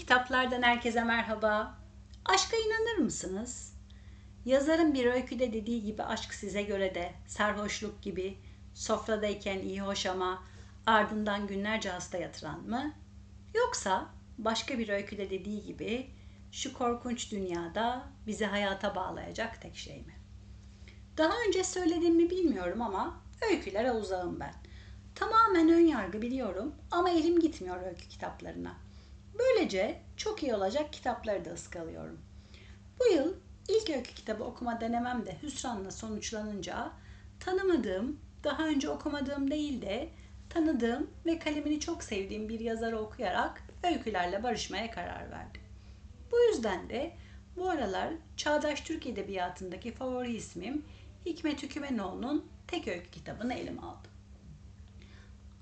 kitaplardan herkese merhaba. Aşka inanır mısınız? Yazarın bir öyküde dediği gibi aşk size göre de sarhoşluk gibi sofradayken iyi hoş ama ardından günlerce hasta yatıran mı? Yoksa başka bir öyküde dediği gibi şu korkunç dünyada bizi hayata bağlayacak tek şey mi? Daha önce söylediğimi bilmiyorum ama öykülere uzağım ben. Tamamen ön yargı biliyorum ama elim gitmiyor öykü kitaplarına. Böylece çok iyi olacak kitapları da ıskalıyorum. Bu yıl ilk öykü kitabı okuma denemem de hüsranla sonuçlanınca tanımadığım, daha önce okumadığım değil de tanıdığım ve kalemini çok sevdiğim bir yazarı okuyarak öykülerle barışmaya karar verdim. Bu yüzden de bu aralar Çağdaş Türk Edebiyatı'ndaki favori ismim Hikmet Hükümenoğlu'nun tek öykü kitabını elime aldım.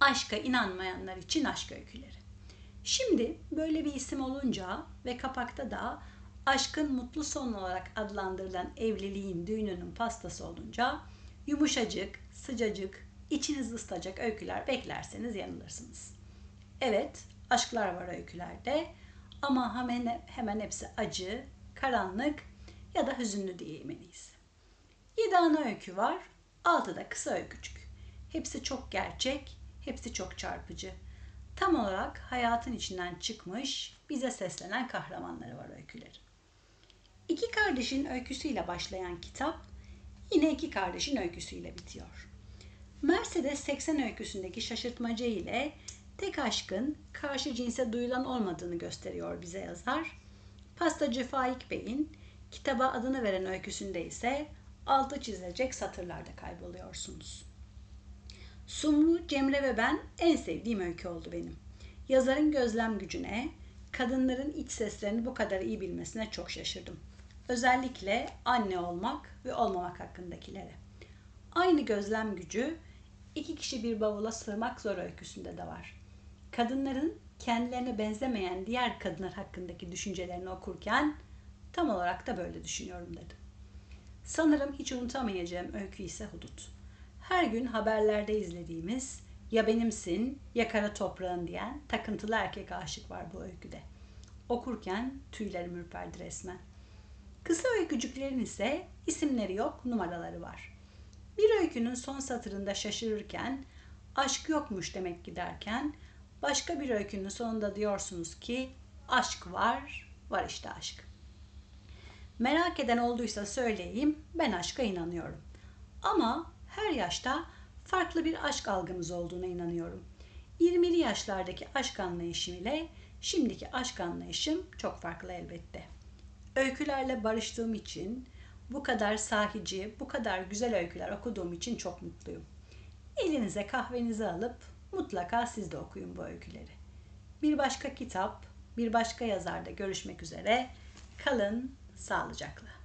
Aşka inanmayanlar için aşk öyküleri. Şimdi böyle bir isim olunca ve kapakta da aşkın mutlu son olarak adlandırılan evliliğin düğününün pastası olunca yumuşacık, sıcacık, içiniz ısıtacak öyküler beklerseniz yanılırsınız. Evet, aşklar var öykülerde ama hemen, hemen hepsi acı, karanlık ya da hüzünlü iyisi. 7 ana öykü var, 6 da kısa öykücük. Hepsi çok gerçek, hepsi çok çarpıcı tam olarak hayatın içinden çıkmış, bize seslenen kahramanları var öykülerin. İki kardeşin öyküsüyle başlayan kitap yine iki kardeşin öyküsüyle bitiyor. Mercedes 80 öyküsündeki şaşırtmacı ile tek aşkın karşı cinse duyulan olmadığını gösteriyor bize yazar. Pastacı Faik Bey'in kitaba adını veren öyküsünde ise altı çizilecek satırlarda kayboluyorsunuz. Sumru, Cemre ve ben en sevdiğim öykü oldu benim. Yazarın gözlem gücüne, kadınların iç seslerini bu kadar iyi bilmesine çok şaşırdım. Özellikle anne olmak ve olmamak hakkındakilere. Aynı gözlem gücü iki kişi bir bavula sığmak zor öyküsünde de var. Kadınların kendilerine benzemeyen diğer kadınlar hakkındaki düşüncelerini okurken tam olarak da böyle düşünüyorum dedim. Sanırım hiç unutamayacağım öykü ise Hudut her gün haberlerde izlediğimiz ya benimsin ya kara toprağın diyen takıntılı erkek aşık var bu öyküde. Okurken tüylerim ürperdi resmen. Kısa öykücüklerin ise isimleri yok, numaraları var. Bir öykünün son satırında şaşırırken aşk yokmuş demek giderken başka bir öykünün sonunda diyorsunuz ki aşk var, var işte aşk. Merak eden olduysa söyleyeyim ben aşka inanıyorum. Ama her yaşta farklı bir aşk algımız olduğuna inanıyorum. 20'li yaşlardaki aşk anlayışım ile şimdiki aşk anlayışım çok farklı elbette. Öykülerle barıştığım için, bu kadar sahici, bu kadar güzel öyküler okuduğum için çok mutluyum. Elinize kahvenizi alıp mutlaka siz de okuyun bu öyküleri. Bir başka kitap, bir başka yazarda görüşmek üzere. Kalın sağlıcakla.